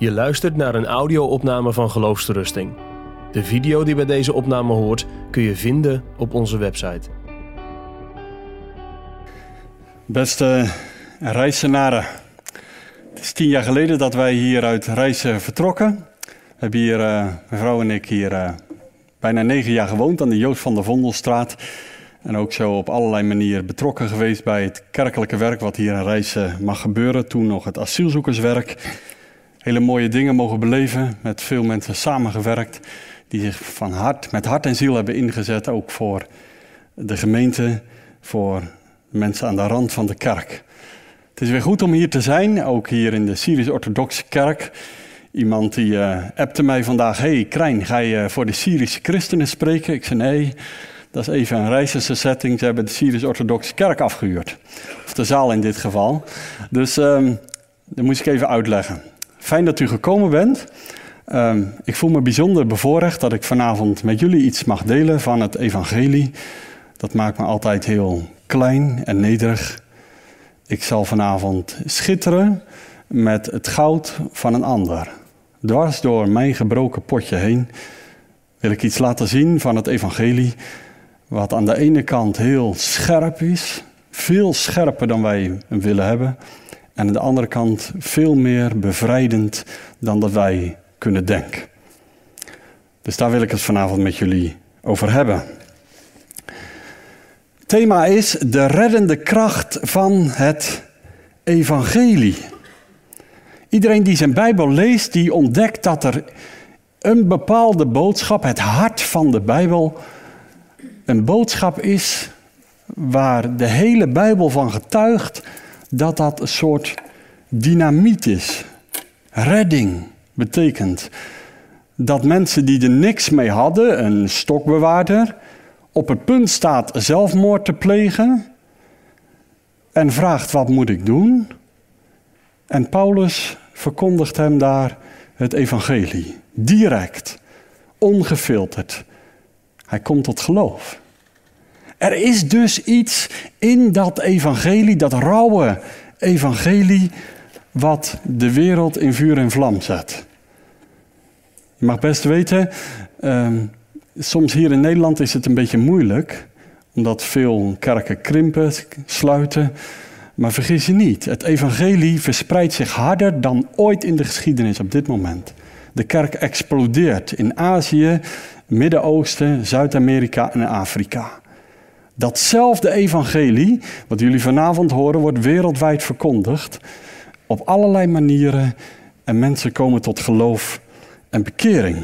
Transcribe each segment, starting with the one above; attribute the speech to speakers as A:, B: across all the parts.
A: Je luistert naar een audio-opname van Geloofsterusting. De video die bij deze opname hoort kun je vinden op onze website.
B: Beste reizenaren, het is tien jaar geleden dat wij hier uit Reizen vertrokken. We hebben hier, uh, mijn vrouw en ik, hier uh, bijna negen jaar gewoond aan de Joost van der Vondelstraat. En ook zo op allerlei manieren betrokken geweest bij het kerkelijke werk wat hier in Reizen mag gebeuren. Toen nog het asielzoekerswerk. Hele mooie dingen mogen beleven, met veel mensen samengewerkt. Die zich van hart, met hart en ziel hebben ingezet, ook voor de gemeente, voor mensen aan de rand van de kerk. Het is weer goed om hier te zijn, ook hier in de Syrisch-Orthodoxe kerk. Iemand die uh, appte mij vandaag, hey Krijn, ga je voor de Syrische christenen spreken? Ik zei nee, dat is even een Rijssense setting. Ze hebben de Syrisch-Orthodoxe kerk afgehuurd. Of de zaal in dit geval. Dus um, dat moest ik even uitleggen. Fijn dat u gekomen bent. Um, ik voel me bijzonder bevoorrecht dat ik vanavond met jullie iets mag delen van het evangelie. Dat maakt me altijd heel klein en nederig. Ik zal vanavond schitteren met het goud van een ander. Dwars door mijn gebroken potje heen wil ik iets laten zien van het evangelie, wat aan de ene kant heel scherp is, veel scherper dan wij willen hebben, en aan de andere kant veel meer bevrijdend dan dat wij kunnen denken. Dus daar wil ik het vanavond met jullie over hebben. Thema is de reddende kracht van het evangelie. Iedereen die zijn Bijbel leest, die ontdekt dat er een bepaalde boodschap, het hart van de Bijbel, een boodschap is waar de hele Bijbel van getuigt dat dat een soort dynamiet is. Redding betekent dat mensen die er niks mee hadden, een stokbewaarder, op het punt staat zelfmoord te plegen en vraagt wat moet ik doen? En Paulus verkondigt hem daar het evangelie, direct, ongefilterd. Hij komt tot geloof. Er is dus iets in dat evangelie, dat rauwe evangelie, wat de wereld in vuur en vlam zet. Je mag best weten, um, soms hier in Nederland is het een beetje moeilijk, omdat veel kerken krimpen, sluiten. Maar vergis je niet, het evangelie verspreidt zich harder dan ooit in de geschiedenis op dit moment. De kerk explodeert in Azië, Midden-Oosten, Zuid-Amerika en Afrika. Datzelfde evangelie, wat jullie vanavond horen, wordt wereldwijd verkondigd. Op allerlei manieren. En mensen komen tot geloof en bekering.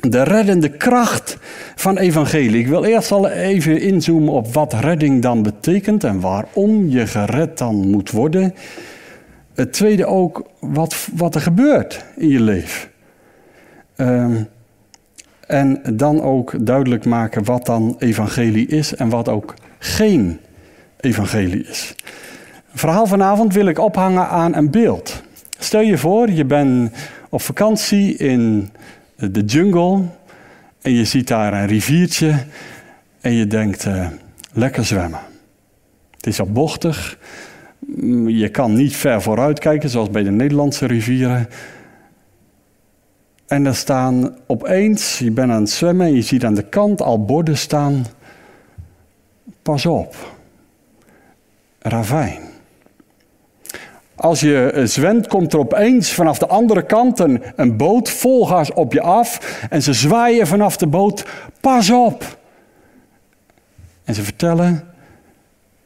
B: De reddende kracht van evangelie. Ik wil eerst al even inzoomen op wat redding dan betekent en waarom je gered dan moet worden. Het tweede ook wat, wat er gebeurt in je leven. Um, en dan ook duidelijk maken wat dan evangelie is en wat ook geen evangelie is. Het verhaal vanavond wil ik ophangen aan een beeld. Stel je voor, je bent op vakantie in de jungle en je ziet daar een riviertje en je denkt, uh, lekker zwemmen. Het is al bochtig, je kan niet ver vooruit kijken zoals bij de Nederlandse rivieren. En er staan opeens, je bent aan het zwemmen en je ziet aan de kant al borden staan. Pas op. Ravijn. Als je zwemt, komt er opeens vanaf de andere kant een, een boot vol gas op je af. En ze zwaaien vanaf de boot. Pas op. En ze vertellen,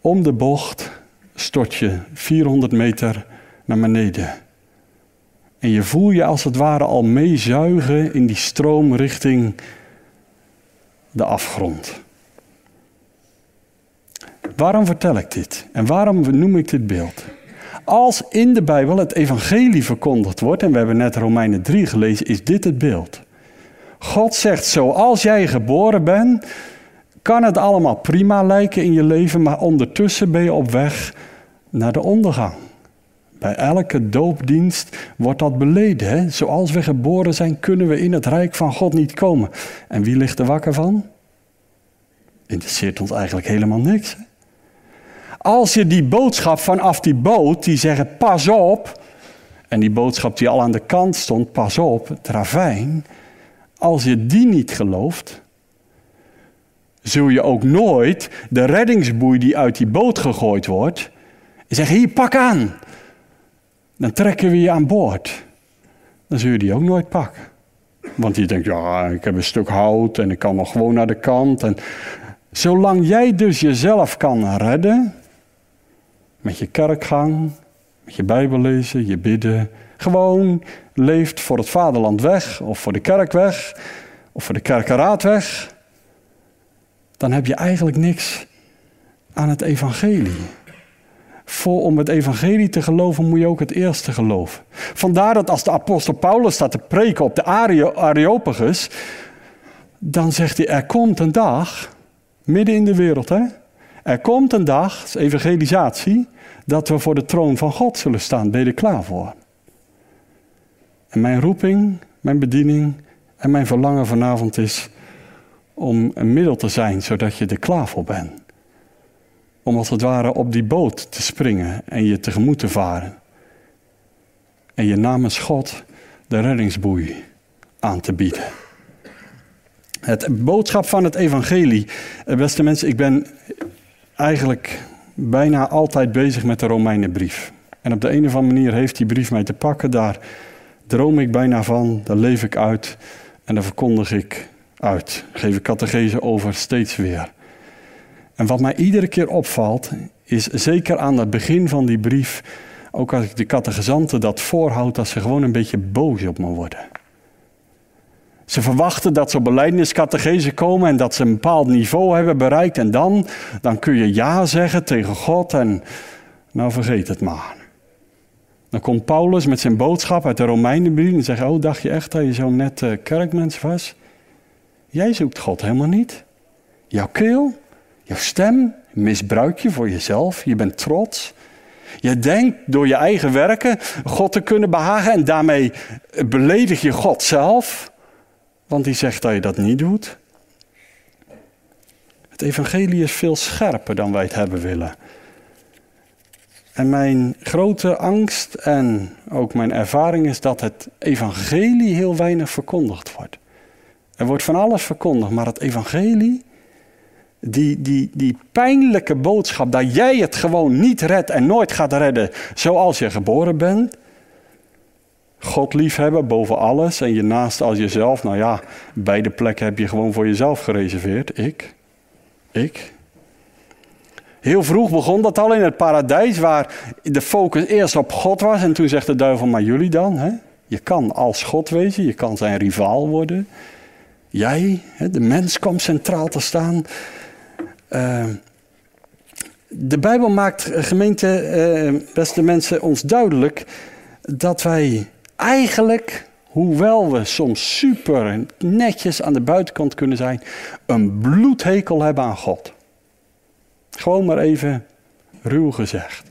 B: om de bocht stort je 400 meter naar beneden. En je voel je als het ware al meezuigen in die stroom richting de afgrond. Waarom vertel ik dit? En waarom noem ik dit beeld? Als in de Bijbel het evangelie verkondigd wordt, en we hebben net Romeinen 3 gelezen, is dit het beeld. God zegt, zoals jij geboren bent, kan het allemaal prima lijken in je leven, maar ondertussen ben je op weg naar de ondergang. Bij elke doopdienst wordt dat beleden. Zoals we geboren zijn, kunnen we in het rijk van God niet komen. En wie ligt er wakker van? Interesseert ons eigenlijk helemaal niks. Als je die boodschap vanaf die boot, die zeggen pas op, En die boodschap die al aan de kant stond, pas op, het ravijn. Als je die niet gelooft, zul je ook nooit de reddingsboei die uit die boot gegooid wordt, zeggen: Hier, pak aan. Dan trekken we je aan boord. Dan zul je die ook nooit pakken. Want je denkt: Ja, ik heb een stuk hout en ik kan nog gewoon naar de kant. En zolang jij dus jezelf kan redden, met je kerkgang, met je Bijbel lezen, je bidden, gewoon leeft voor het vaderland weg, of voor de kerk weg, of voor de kerkenraad weg dan heb je eigenlijk niks aan het evangelie. Voor om het evangelie te geloven moet je ook het eerste geloven. Vandaar dat als de apostel Paulus staat te preken op de Areopagus, dan zegt hij, er komt een dag, midden in de wereld hè, er komt een dag, evangelisatie, dat we voor de troon van God zullen staan. Ben je er klaar voor? En mijn roeping, mijn bediening en mijn verlangen vanavond is om een middel te zijn zodat je er klaar voor bent. Om als het ware op die boot te springen en je tegemoet te varen. En je namens God de reddingsboei aan te bieden. Het boodschap van het evangelie. Eh, beste mensen, ik ben eigenlijk bijna altijd bezig met de Romeinenbrief. En op de een of andere manier heeft die brief mij te pakken. Daar droom ik bijna van, daar leef ik uit en daar verkondig ik uit. Geef ik catechese over steeds weer. En wat mij iedere keer opvalt, is zeker aan het begin van die brief, ook als ik de catechizanten dat voorhoud, dat ze gewoon een beetje boos op me worden. Ze verwachten dat ze op beleidniscategese komen en dat ze een bepaald niveau hebben bereikt. En dan, dan kun je ja zeggen tegen God en nou vergeet het maar. Dan komt Paulus met zijn boodschap uit de Romeinenbrief en zegt, oh dacht je echt dat je zo net kerkmens was? Jij zoekt God helemaal niet. Jouw keel, jouw stem misbruik je voor jezelf. Je bent trots. Je denkt door je eigen werken God te kunnen behagen en daarmee beledig je God zelf, want die zegt dat je dat niet doet. Het evangelie is veel scherper dan wij het hebben willen. En mijn grote angst en ook mijn ervaring is dat het evangelie heel weinig verkondigd wordt. Er wordt van alles verkondigd, maar het evangelie, die, die, die pijnlijke boodschap dat jij het gewoon niet redt en nooit gaat redden zoals je geboren bent. God liefhebben boven alles en je naast als jezelf. Nou ja, beide plekken heb je gewoon voor jezelf gereserveerd. Ik. Ik. Heel vroeg begon dat al in het paradijs, waar de focus eerst op God was. En toen zegt de duivel, maar jullie dan? Hè? Je kan als God wezen, je kan zijn rivaal worden. Jij, de mens, komt centraal te staan. Uh, de Bijbel maakt, eh, gemeente, uh, beste mensen, ons duidelijk dat wij eigenlijk, hoewel we soms super netjes aan de buitenkant kunnen zijn, een bloedhekel hebben aan God. Gewoon maar even ruw gezegd.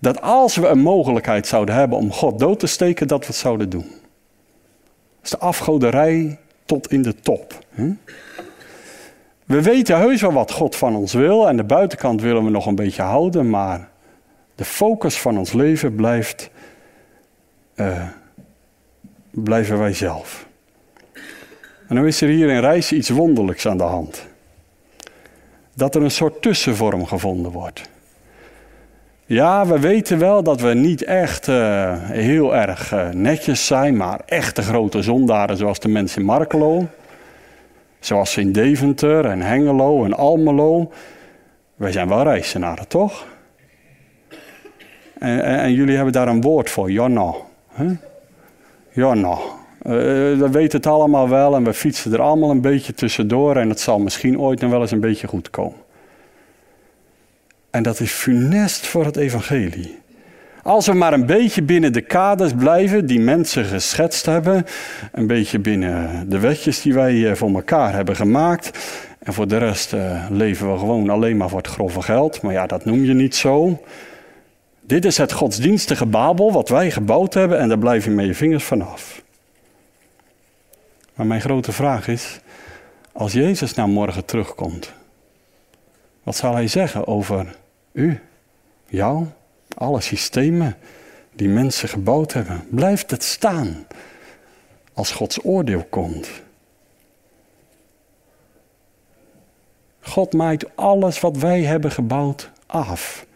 B: Dat als we een mogelijkheid zouden hebben om God dood te steken, dat we het zouden doen. Dat is de afgoderij tot in de top. We weten heus wel wat God van ons wil en de buitenkant willen we nog een beetje houden, maar de focus van ons leven blijft, uh, blijven wij zelf. En nu is er hier in Reis iets wonderlijks aan de hand. Dat er een soort tussenvorm gevonden wordt. Ja, we weten wel dat we niet echt uh, heel erg uh, netjes zijn, maar echte grote zondaren zoals de mensen in Markelo. Zoals in Deventer en Hengelo en Almelo. Wij zijn wel reizenaren, toch? En, en, jullie hebben daar een woord voor, Jonna. Huh? Jonna. Uh, we weten het allemaal wel en we fietsen er allemaal een beetje tussendoor en het zal misschien ooit nog wel eens een beetje goed komen. En dat is funest voor het evangelie. Als we maar een beetje binnen de kaders blijven die mensen geschetst hebben, een beetje binnen de wetjes die wij eh, voor elkaar hebben gemaakt, en voor de rest uh, leven we gewoon alleen maar voor het grove geld, maar ja, dat noem je niet zo. Dit is het godsdienstige Babel wat wij gebouwd hebben en daar blijf je met je vingers vanaf. Maar mijn grote vraag is, als Jezus nou morgen terugkomt, wat zal hij zeggen over u, jou, alle systemen die mensen gebouwd hebben, blijft het staan als Gods oordeel komt. God maakt alles wat wij hebben gebouwd af.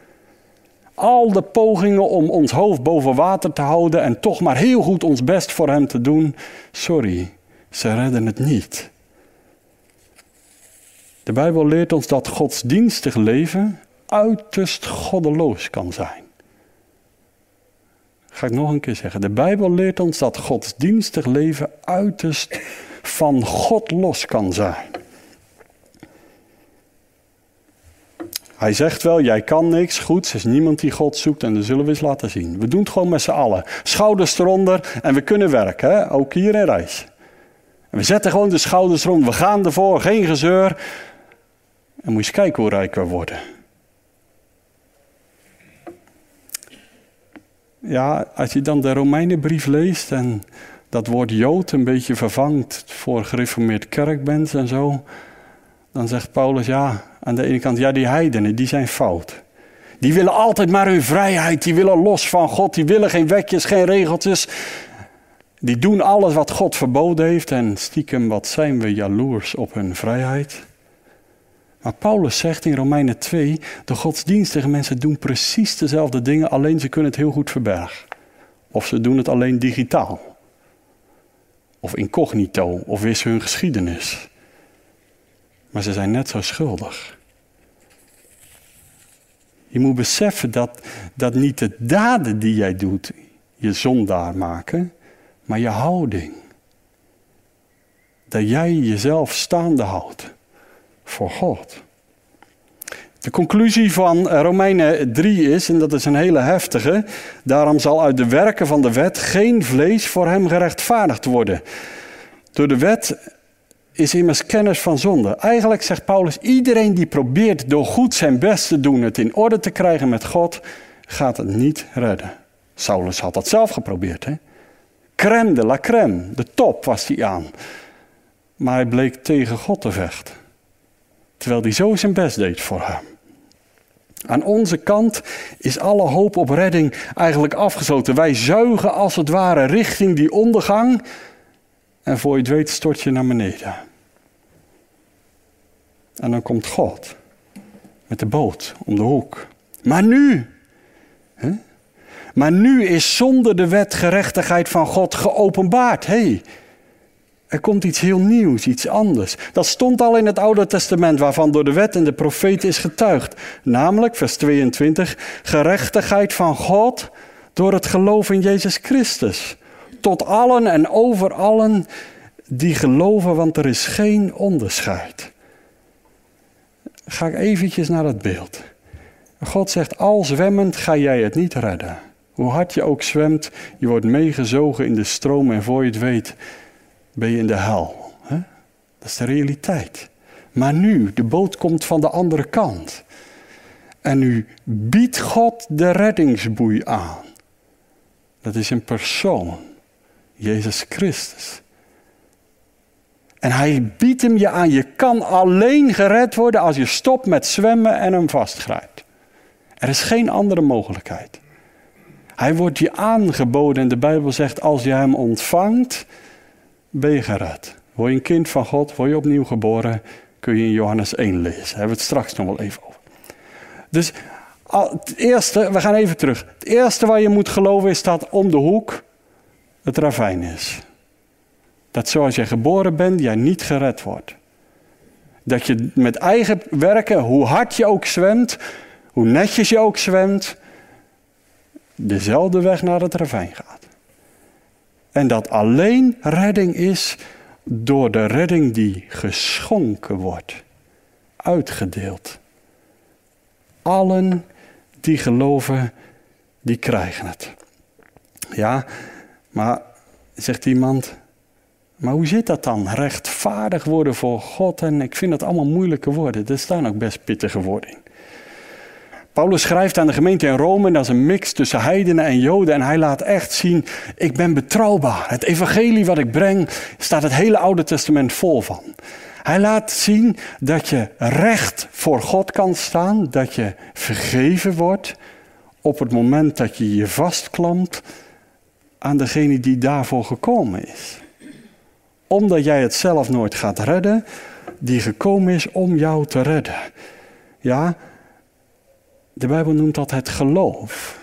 B: Al de pogingen om ons hoofd boven water te houden en toch maar heel goed ons best voor Hem te doen, sorry, ze redden het niet. De Bijbel leert ons dat godsdienstig leven uiterst goddeloos kan zijn. Ga ik nog een keer zeggen. De Bijbel leert ons dat godsdienstig leven uiterst van God los kan zijn. Hij zegt wel, jij kan niks goeds, er is niemand die God zoekt en dat zullen we eens laten zien. We doen het gewoon met z'n allen. Schouders eronder en we kunnen werken, hè? ook hier in reis. En we zetten gewoon de schouders eronder, we gaan ervoor, geen gezeur. En moet je eens kijken hoe rijk we worden. Ja, als je dan de Romeinenbrief leest en dat woord Jood een beetje vervangt voor gereformeerd kerkmens en zo, dan zegt Paulus ja, aan de ene kant, ja, die heidenen, die zijn fout. Die willen altijd maar hun vrijheid, die willen los van God, die willen geen wetjes, geen regeltjes. Die doen alles wat God verboden heeft en stiekem wat zijn we jaloers op hun vrijheid. Maar Paulus zegt in Romeinen 2, de godsdienstige mensen doen precies dezelfde dingen, alleen ze kunnen het heel goed verbergen. Of ze doen het alleen digitaal. Of incognito, of is hun geschiedenis. Maar ze zijn net zo schuldig. Je moet beseffen dat, dat niet de daden die jij doet je zondaar maken, maar je houding. Dat jij jezelf staande houdt voor God. De conclusie van Romeinen 3 is, en dat is een hele heftige, daarom zal uit de werken van de wet geen vlees voor hem gerechtvaardigd worden. Door de wet is immers kennis van zonde. Eigenlijk zegt Paulus, iedereen die probeert door goed zijn best te doen het in orde te krijgen met God, gaat het niet redden. Saulus had dat zelf geprobeerd. Hè? Crème de la crème, de top was hij aan. Maar hij bleek tegen God te vechten. Terwijl hij zo zijn best deed voor hem. Aan onze kant is alle hoop op redding eigenlijk afgesloten. Wij zuigen als het ware richting die ondergang. En voor je het weet stort je naar beneden. En dan komt God met de boot om de hoek. Maar nu, hè? maar nu is zonder de wet gerechtigheid van God geopenbaard. hey, er komt iets heel nieuws, iets anders. Dat stond al in het Oude Testament, waarvan door de wet en de profeet is getuigd. Namelijk, vers 22, gerechtigheid van God door het geloof in Jezus Christus. Tot allen en over allen die geloven, want er is geen onderscheid. Ga ik eventjes naar het beeld. God zegt, al zwemmend ga jij het niet redden. Hoe hard je ook zwemt, je wordt meegezogen in de stroom en voor je het weet ben je in de hel. Hè? Dat is de realiteit. Maar nu, de boot komt van de andere kant. En nu biedt God de reddingsboei aan. Dat is een persoon, Jezus Christus. En hij biedt hem je aan. Je kan alleen gered worden als je stopt met zwemmen en hem vastgrijpt. Er is geen andere mogelijkheid. Hij wordt je aangeboden en de Bijbel zegt als je hem ontvangt, ben gered. Word je een kind van God, word je opnieuw geboren, kun je in Johannes 1 lezen. Daar hebben we het straks nog wel even over. Dus het eerste, we gaan even terug. Het eerste waar je moet geloven is dat om de hoek het ravijn is. Dat zoals je geboren bent, jij niet gered wordt. Dat je met eigen werken, hoe hard je ook zwemt, hoe netjes je ook zwemt, dezelfde weg naar het ravijn gaat. En dat alleen redding is door de redding die geschonken wordt, uitgedeeld. Allen die geloven, die krijgen het. Ja, maar zegt iemand, maar hoe zit dat dan? Rechtvaardig worden voor God en ik vind dat allemaal moeilijke woorden. Er staan ook best pittige woorden in. Paulus schrijft aan de gemeente in Rome, dat is een mix tussen heidenen en joden. En hij laat echt zien, ik ben betrouwbaar. Het evangelie wat ik breng, staat het hele Oude Testament vol van. Hij laat zien dat je recht voor God kan staan, dat je vergeven wordt, op het moment dat je je vastklampt aan degene die daarvoor gekomen is. Omdat jij het zelf nooit gaat redden, die gekomen is om jou te redden. Ja, de Bijbel noemt dat het geloof.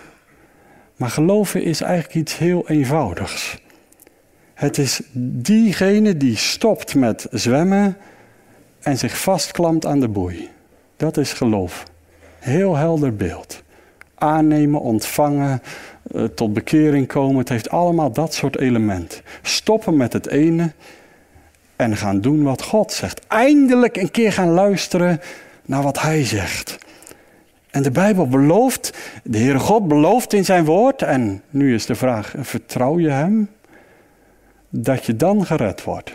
B: Maar geloven is eigenlijk iets heel eenvoudigs. Het is diegene die stopt met zwemmen en zich vastklampt aan de boei. Dat is geloof. Heel helder beeld. Aannemen, ontvangen, eh, tot bekering komen. Het heeft allemaal dat soort elementen. Stoppen met het ene en gaan doen wat God zegt. Eindelijk een keer gaan luisteren naar wat Hij zegt. En de Bijbel belooft, de Heere God belooft in zijn woord, en nu is de vraag, vertrouw je Hem? Dat je dan gered wordt.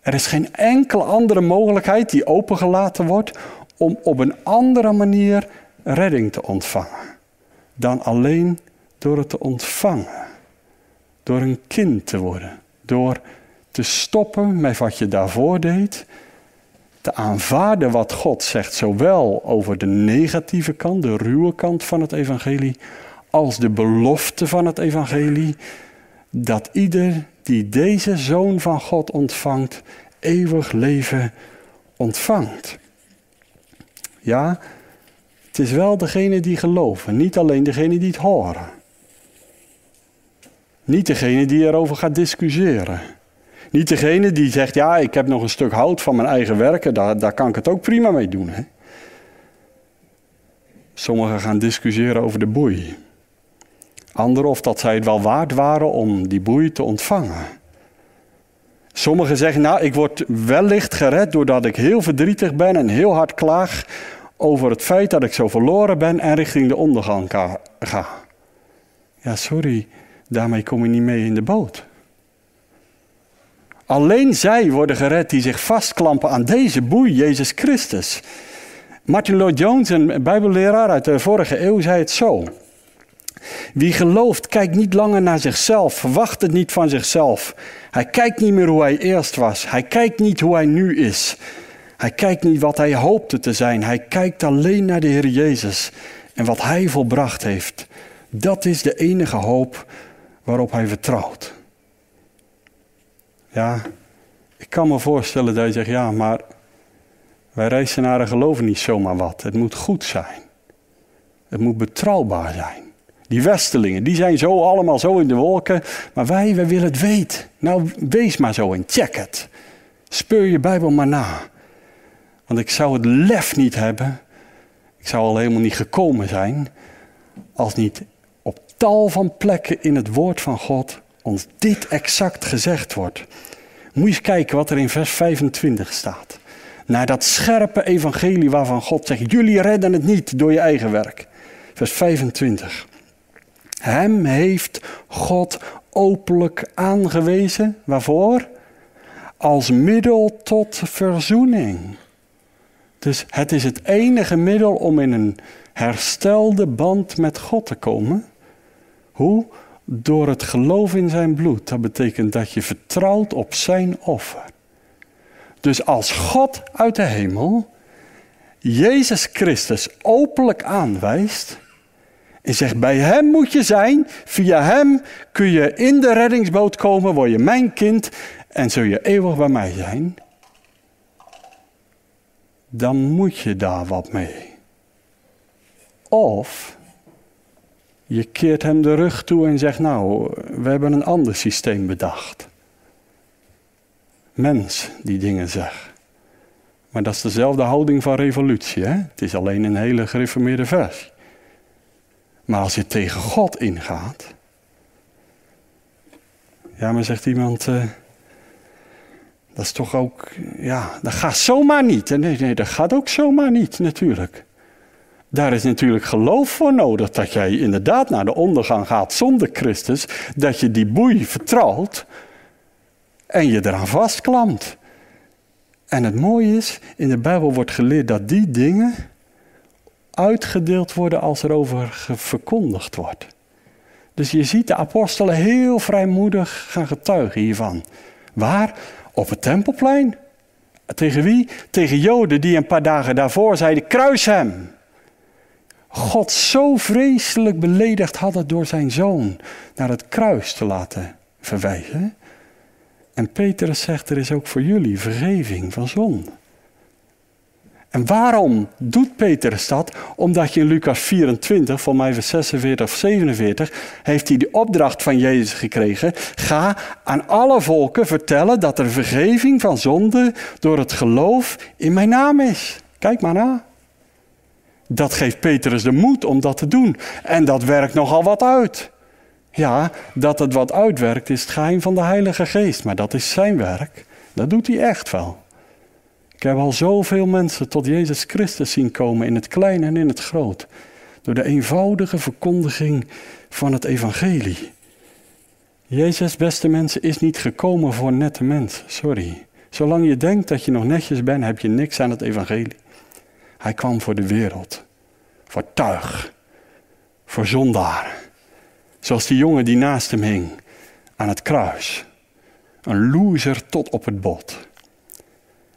B: Er is geen enkele andere mogelijkheid die opengelaten wordt om op een andere manier redding te ontvangen. Dan alleen door het te ontvangen. Door een kind te worden. Door te stoppen met wat je daarvoor deed. Te aanvaarden wat God zegt, zowel over de negatieve kant, de ruwe kant van het evangelie, als de belofte van het evangelie. Dat ieder die deze zoon van God ontvangt, eeuwig leven ontvangt. Ja, het is wel degene die geloven, niet alleen degene die het horen. Niet degene die erover gaat discussiëren. Niet degene die zegt, ja, ik heb nog een stuk hout van mijn eigen werken, daar, daar kan ik het ook prima mee doen. Hè? Sommigen gaan discussiëren over de boei. Anderen of dat zij het wel waard waren om die boei te ontvangen. Sommigen zeggen, nou, ik word wellicht gered doordat ik heel verdrietig ben en heel hard klaag over het feit dat ik zo verloren ben en richting de ondergang ga. Ja, sorry, daarmee kom je niet mee in de boot. Alleen zij worden gered die zich vastklampen aan deze boei, Jezus Christus. Martin Lloyd Jones, een bijbelleraar uit de vorige eeuw, zei het zo. Wie gelooft, kijkt niet langer naar zichzelf, verwacht het niet van zichzelf. Hij kijkt niet meer hoe hij eerst was. Hij kijkt niet hoe hij nu is. Hij kijkt niet wat hij hoopte te zijn. Hij kijkt alleen naar de Heer Jezus en wat hij volbracht heeft. Dat is de enige hoop waarop hij vertrouwt. Ja, ik kan me voorstellen dat je zegt, ja, maar wij reizenaren geloven niet zomaar wat. Het moet goed zijn. Het moet betrouwbaar zijn. Die westelingen, die zijn zo allemaal zo in de wolken. Maar wij, wij willen het weten. Nou, wees maar zo en check het. Speur je Bijbel maar na. Want ik zou het lef niet hebben. Ik zou al helemaal niet gekomen zijn. Als niet op tal van plekken in het woord van God ons dit exact gezegd wordt. Moet je eens kijken wat er in vers 25 staat. Naar dat scherpe evangelie waarvan God zegt: Jullie redden het niet door je eigen werk. Vers 25. Hem heeft God openlijk aangewezen. Waarvoor? Als middel tot verzoening. Dus het is het enige middel om in een herstelde band met God te komen. Hoe? Door het geloof in zijn bloed. Dat betekent dat je vertrouwt op zijn offer. Dus als God uit de hemel Jezus Christus openlijk aanwijst en zegt bij hem moet je zijn, via hem kun je in de reddingsboot komen, word je mijn kind en zul je eeuwig bij mij zijn, dan moet je daar wat mee. Of je keert hem de rug toe en zegt, nou, we hebben een ander systeem bedacht. Mens die dingen zegt. Maar dat is dezelfde houding van revolutie. Hè? Het is alleen een hele gereformeerde versie. Maar als je tegen God ingaat. Ja, maar zegt iemand. Uh, dat is toch ook. Ja, dat gaat zomaar niet. Nee, nee, dat gaat ook zomaar niet, natuurlijk. Daar is natuurlijk geloof voor nodig dat jij inderdaad naar de ondergang gaat zonder Christus, dat je die boei vertrouwt en je eraan vastklampt. En het mooie is, in de Bijbel wordt geleerd dat die dingen uitgedeeld worden als er over verkondigd wordt. Dus je ziet de apostelen heel vrijmoedig gaan getuigen hiervan. Waar? Op het tempelplein. Tegen wie? Tegen Joden die een paar dagen daarvoor zeiden: kruis hem. God zo vreselijk beledigd hadden door zijn zoon naar het kruis te laten verwijzen. En Petrus zegt, er is ook voor jullie vergeving van zonde. En waarom doet Petrus dat? Omdat je in Lucas 24, van mij vers 46 of 47, heeft hij de opdracht van Jezus gekregen. Ga aan alle volken vertellen dat er vergeving van zonde door het geloof in mijn naam is. Kijk maar na. Dat geeft Petrus de moed om dat te doen. En dat werkt nogal wat uit. Ja, dat het wat uitwerkt is het geheim van de Heilige Geest. Maar dat is zijn werk. Dat doet hij echt wel. Ik heb al zoveel mensen tot Jezus Christus zien komen in het klein en in het groot. Door de eenvoudige verkondiging van het evangelie. Jezus, beste mensen, is niet gekomen voor nette mensen. Sorry. Zolang je denkt dat je nog netjes bent, heb je niks aan het evangelie. Hij kwam voor de wereld. Voor tuig. Voor zondaar. Zoals die jongen die naast hem hing. Aan het kruis. Een loser tot op het bot.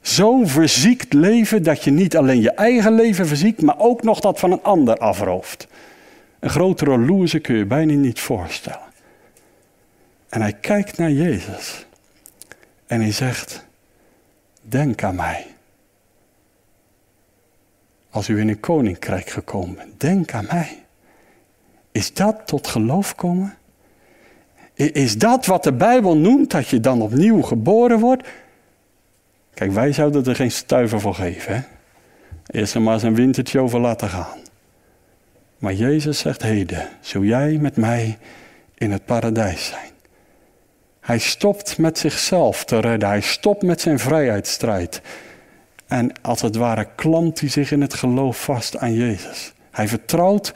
B: Zo'n verziekt leven dat je niet alleen je eigen leven verziekt, maar ook nog dat van een ander afrooft. Een grotere loser kun je bijna niet voorstellen. En hij kijkt naar Jezus. En hij zegt, denk aan mij. Als u in een koninkrijk gekomen bent, denk aan mij. Is dat tot geloof komen? Is dat wat de Bijbel noemt, dat je dan opnieuw geboren wordt? Kijk, wij zouden er geen stuiver voor geven. Hè? Eerst er maar eens een wintertje over laten gaan. Maar Jezus zegt, heden, zul jij met mij in het paradijs zijn. Hij stopt met zichzelf te redden. Hij stopt met zijn vrijheidsstrijd. En als het ware klampt hij zich in het geloof vast aan Jezus. Hij vertrouwt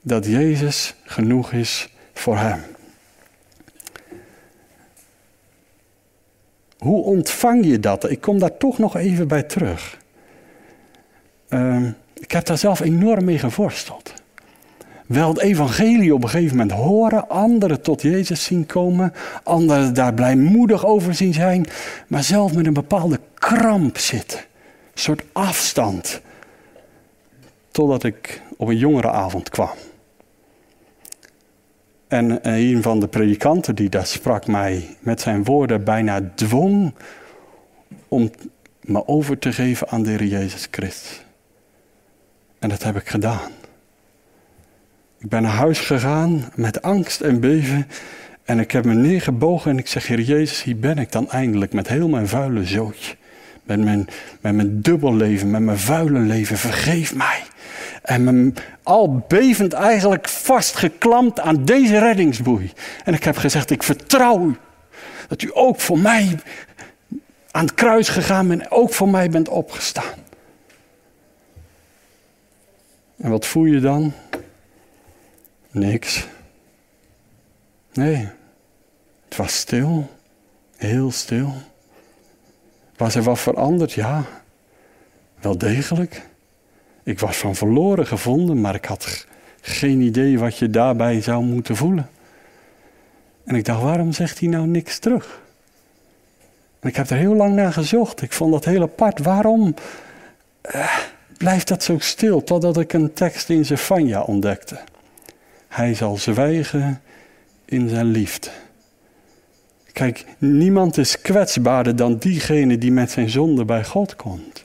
B: dat Jezus genoeg is voor hem. Hoe ontvang je dat? Ik kom daar toch nog even bij terug. Uh, ik heb daar zelf enorm mee geworsteld. Wel het evangelie op een gegeven moment horen, anderen tot Jezus zien komen, anderen daar blijmoedig over zien zijn, maar zelf met een bepaalde kramp zitten. Soort afstand. Totdat ik op een jongerenavond kwam. En een van de predikanten die daar sprak mij met zijn woorden bijna dwong om me over te geven aan de Heer Jezus Christus. En dat heb ik gedaan. Ik ben naar huis gegaan met angst en beven. En ik heb me neergebogen en ik zeg, Heer Jezus, hier ben ik dan eindelijk met heel mijn vuile zootje. Met mijn, met mijn dubbel leven, met mijn vuile leven. Vergeef mij. En me al bevend eigenlijk vastgeklampt aan deze reddingsboei. En ik heb gezegd, ik vertrouw u. Dat u ook voor mij aan het kruis gegaan bent. En ook voor mij bent opgestaan. En wat voel je dan? Niks. Nee, het was stil. Heel stil. Was er wat veranderd? Ja, wel degelijk. Ik was van verloren gevonden, maar ik had geen idee wat je daarbij zou moeten voelen. En ik dacht, waarom zegt hij nou niks terug? En ik heb er heel lang naar gezocht. Ik vond dat heel apart. Waarom eh, blijft dat zo stil? Totdat ik een tekst in Zefania ontdekte. Hij zal zwijgen in zijn liefde. Kijk, niemand is kwetsbaarder dan diegene die met zijn zonde bij God komt.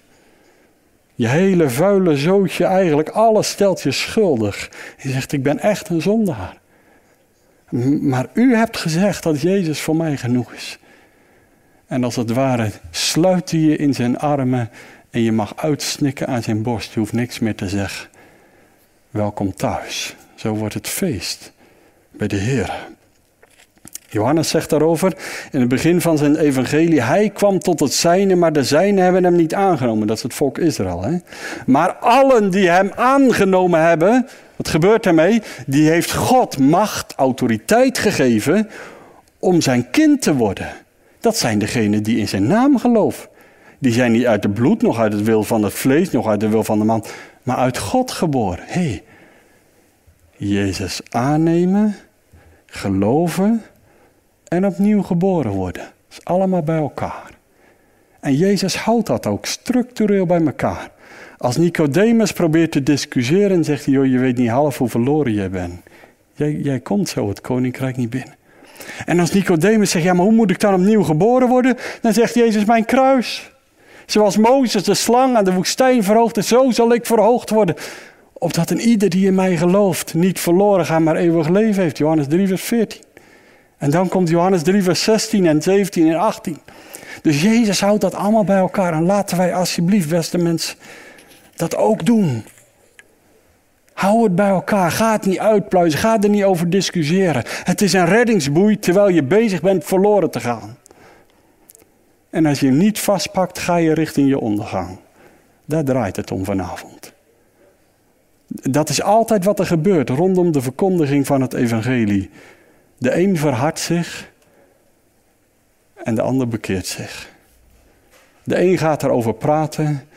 B: Je hele vuile zootje, eigenlijk alles stelt je schuldig. Je zegt, ik ben echt een zondaar. Maar u hebt gezegd dat Jezus voor mij genoeg is. En als het ware sluit hij je in zijn armen en je mag uitsnikken aan zijn borst. Je hoeft niks meer te zeggen. Welkom thuis. Zo wordt het feest bij de Heer. Johannes zegt daarover in het begin van zijn evangelie: Hij kwam tot het zijne, maar de zijnen hebben hem niet aangenomen. Dat is het volk Israël. Hè? Maar allen die hem aangenomen hebben, wat gebeurt ermee? Die heeft God macht, autoriteit gegeven om zijn kind te worden. Dat zijn degenen die in zijn naam geloven. Die zijn niet uit het bloed, nog uit het wil van het vlees, nog uit de wil van de man, maar uit God geboren. Hé, hey, Jezus aannemen, geloven en opnieuw geboren worden. Dat is allemaal bij elkaar. En Jezus houdt dat ook structureel bij elkaar. Als Nicodemus probeert te discussiëren, zegt hij: joh, je weet niet half hoe verloren je bent. Jij, jij komt zo het koninkrijk niet binnen. En als Nicodemus zegt: ja, maar hoe moet ik dan opnieuw geboren worden? Dan zegt Jezus: mijn kruis. Zoals Mozes de slang aan de woestijn verhoogde, zo zal ik verhoogd worden. Opdat een ieder die in mij gelooft niet verloren gaat, maar eeuwig leven heeft. Johannes 3, vers 14. En dan komt Johannes 3, vers 16 en 17 en 18. Dus Jezus houdt dat allemaal bij elkaar. En laten wij alsjeblieft, beste mensen, dat ook doen. Hou het bij elkaar. Ga het niet uitpluizen. Ga er niet over discussiëren. Het is een reddingsboei terwijl je bezig bent verloren te gaan. En als je niet vastpakt, ga je richting je ondergang. Daar draait het om vanavond. Dat is altijd wat er gebeurt rondom de verkondiging van het evangelie. De een verhardt zich en de ander bekeert zich. De een gaat erover praten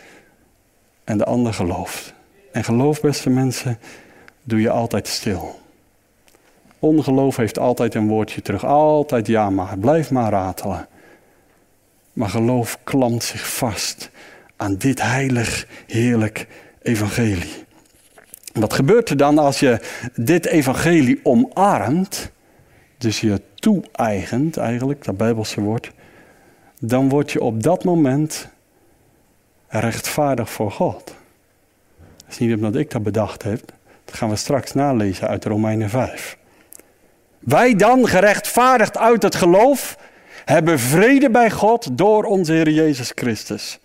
B: en de ander gelooft. En geloof, beste mensen, doe je altijd stil. Ongeloof heeft altijd een woordje terug. Altijd ja maar. Blijf maar ratelen. Maar geloof klampt zich vast aan dit heilig, heerlijk evangelie. Wat gebeurt er dan als je dit evangelie omarmt, dus je toe-eigent eigenlijk, dat Bijbelse woord, dan word je op dat moment rechtvaardig voor God. Dat is niet omdat ik dat bedacht heb, dat gaan we straks nalezen uit Romeinen 5. Wij dan, gerechtvaardigd uit het geloof, hebben vrede bij God door onze Heer Jezus Christus.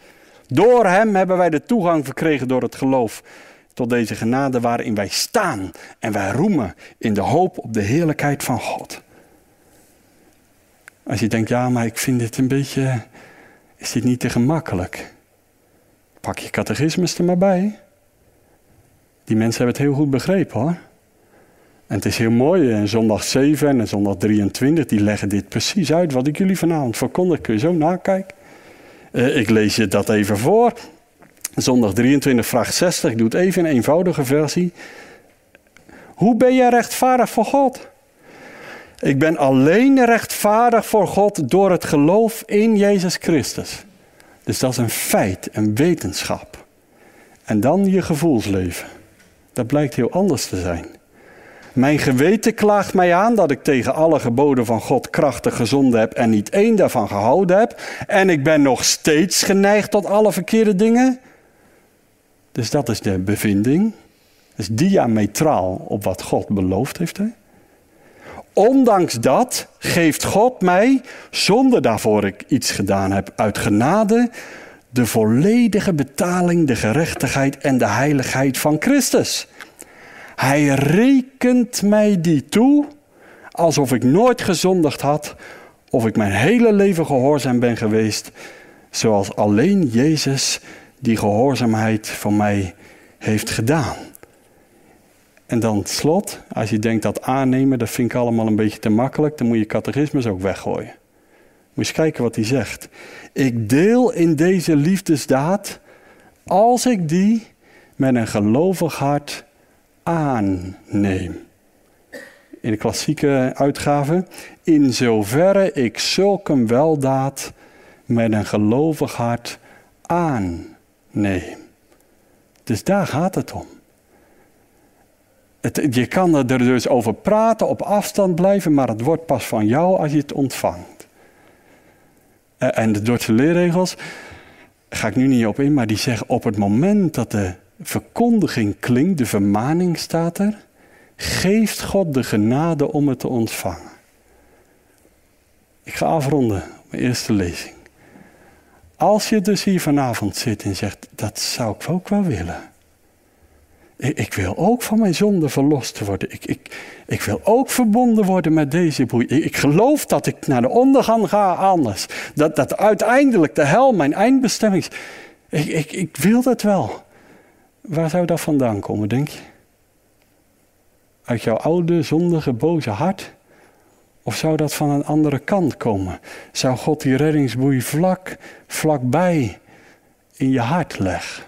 B: Door Hem hebben wij de toegang verkregen door het geloof tot deze genade waarin wij staan en wij roemen in de hoop op de heerlijkheid van God. Als je denkt, ja, maar ik vind dit een beetje, is dit niet te gemakkelijk? Pak je catechismus er maar bij. Die mensen hebben het heel goed begrepen hoor. En het is heel mooi, en zondag 7 en zondag 23, die leggen dit precies uit wat ik jullie vanavond verkondig. Kun je zo nakijken. Uh, ik lees je dat even voor. Zondag 23, vraag 60, ik doe het even een eenvoudige versie. Hoe ben je rechtvaardig voor God? Ik ben alleen rechtvaardig voor God door het geloof in Jezus Christus. Dus dat is een feit, een wetenschap. En dan je gevoelsleven. Dat blijkt heel anders te zijn. Mijn geweten klaagt mij aan dat ik tegen alle geboden van God krachtig gezonden heb en niet één daarvan gehouden heb. En ik ben nog steeds geneigd tot alle verkeerde dingen. Dus dat is de bevinding. Dat is diametraal op wat God beloofd heeft. Hè? Ondanks dat geeft God mij, zonder daarvoor ik iets gedaan heb, uit genade, de volledige betaling, de gerechtigheid en de heiligheid van Christus. Hij rekent mij die toe alsof ik nooit gezondigd had, of ik mijn hele leven gehoorzaam ben geweest, zoals alleen Jezus die gehoorzaamheid van mij heeft gedaan. En dan slot, als je denkt dat aannemen, dat vind ik allemaal een beetje te makkelijk, dan moet je catechismus ook weggooien. Moet eens kijken wat hij zegt. Ik deel in deze liefdesdaad als ik die met een gelovig hart aanneem. In de klassieke uitgave, in zoverre ik zulke weldaad met een gelovig hart aanneem. Dus daar gaat het om. Je kan er dus over praten, op afstand blijven, maar het wordt pas van jou als je het ontvangt. Eh, en de Duitse leerregels, ga ik nu niet op in, maar die zeggen op het moment dat de verkondiging klinkt, de vermaning staat er, geeft God de genade om het te ontvangen. Ik ga afronden, mijn eerste lezing. Als je dus hier vanavond zit en zegt, dat zou ik ook wel willen. Ik, wil ook van mijn zonde verlost worden. Ik, ik, ik wil ook verbonden worden met deze boei. Ik, ik geloof dat ik naar de ondergang ga anders. Dat, dat uiteindelijk de hel mijn eindbestemming is. Ik, ik, ik wil dat wel. Waar zou dat vandaan komen, denk je? Uit jouw oude, zondige, boze hart? Of zou dat van een andere kant komen? Zou God die reddingsboei vlak, vlakbij in je hart leggen?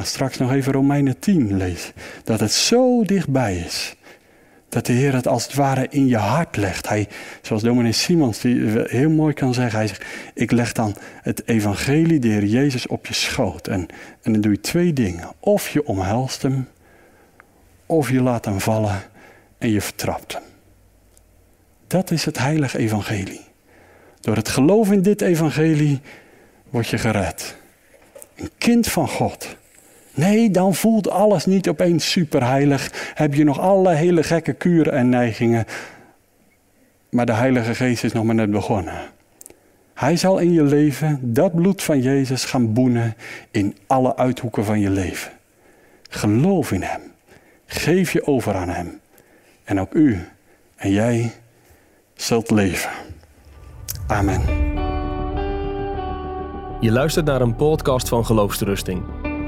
B: Ga straks nog even Romeinen 10 lezen. Dat het zo dichtbij is. Dat de Heer het als het ware in je hart legt. Hij, zoals dominee Simons die heel mooi kan zeggen. Hij zegt, ik leg dan het evangelie, de Heer Jezus, op je schoot. En, en dan doe je twee dingen. Of je omhelst hem, of je laat hem vallen en je vertrapt hem. Dat is het heilige evangelie. Door het geloof in dit evangelie word je gered. Een kind van God. Nee, dan voelt alles niet opeens superheilig. Heb je nog alle hele gekke kuren en neigingen. Maar de Heilige Geest is nog maar net begonnen. Hij zal in je leven dat bloed van Jezus gaan boenen in alle uithoeken van je leven. Geloof in Hem. Geef je over aan Hem. En ook u en jij zult leven. Amen.
A: Je luistert naar een podcast van Geloofsterusting.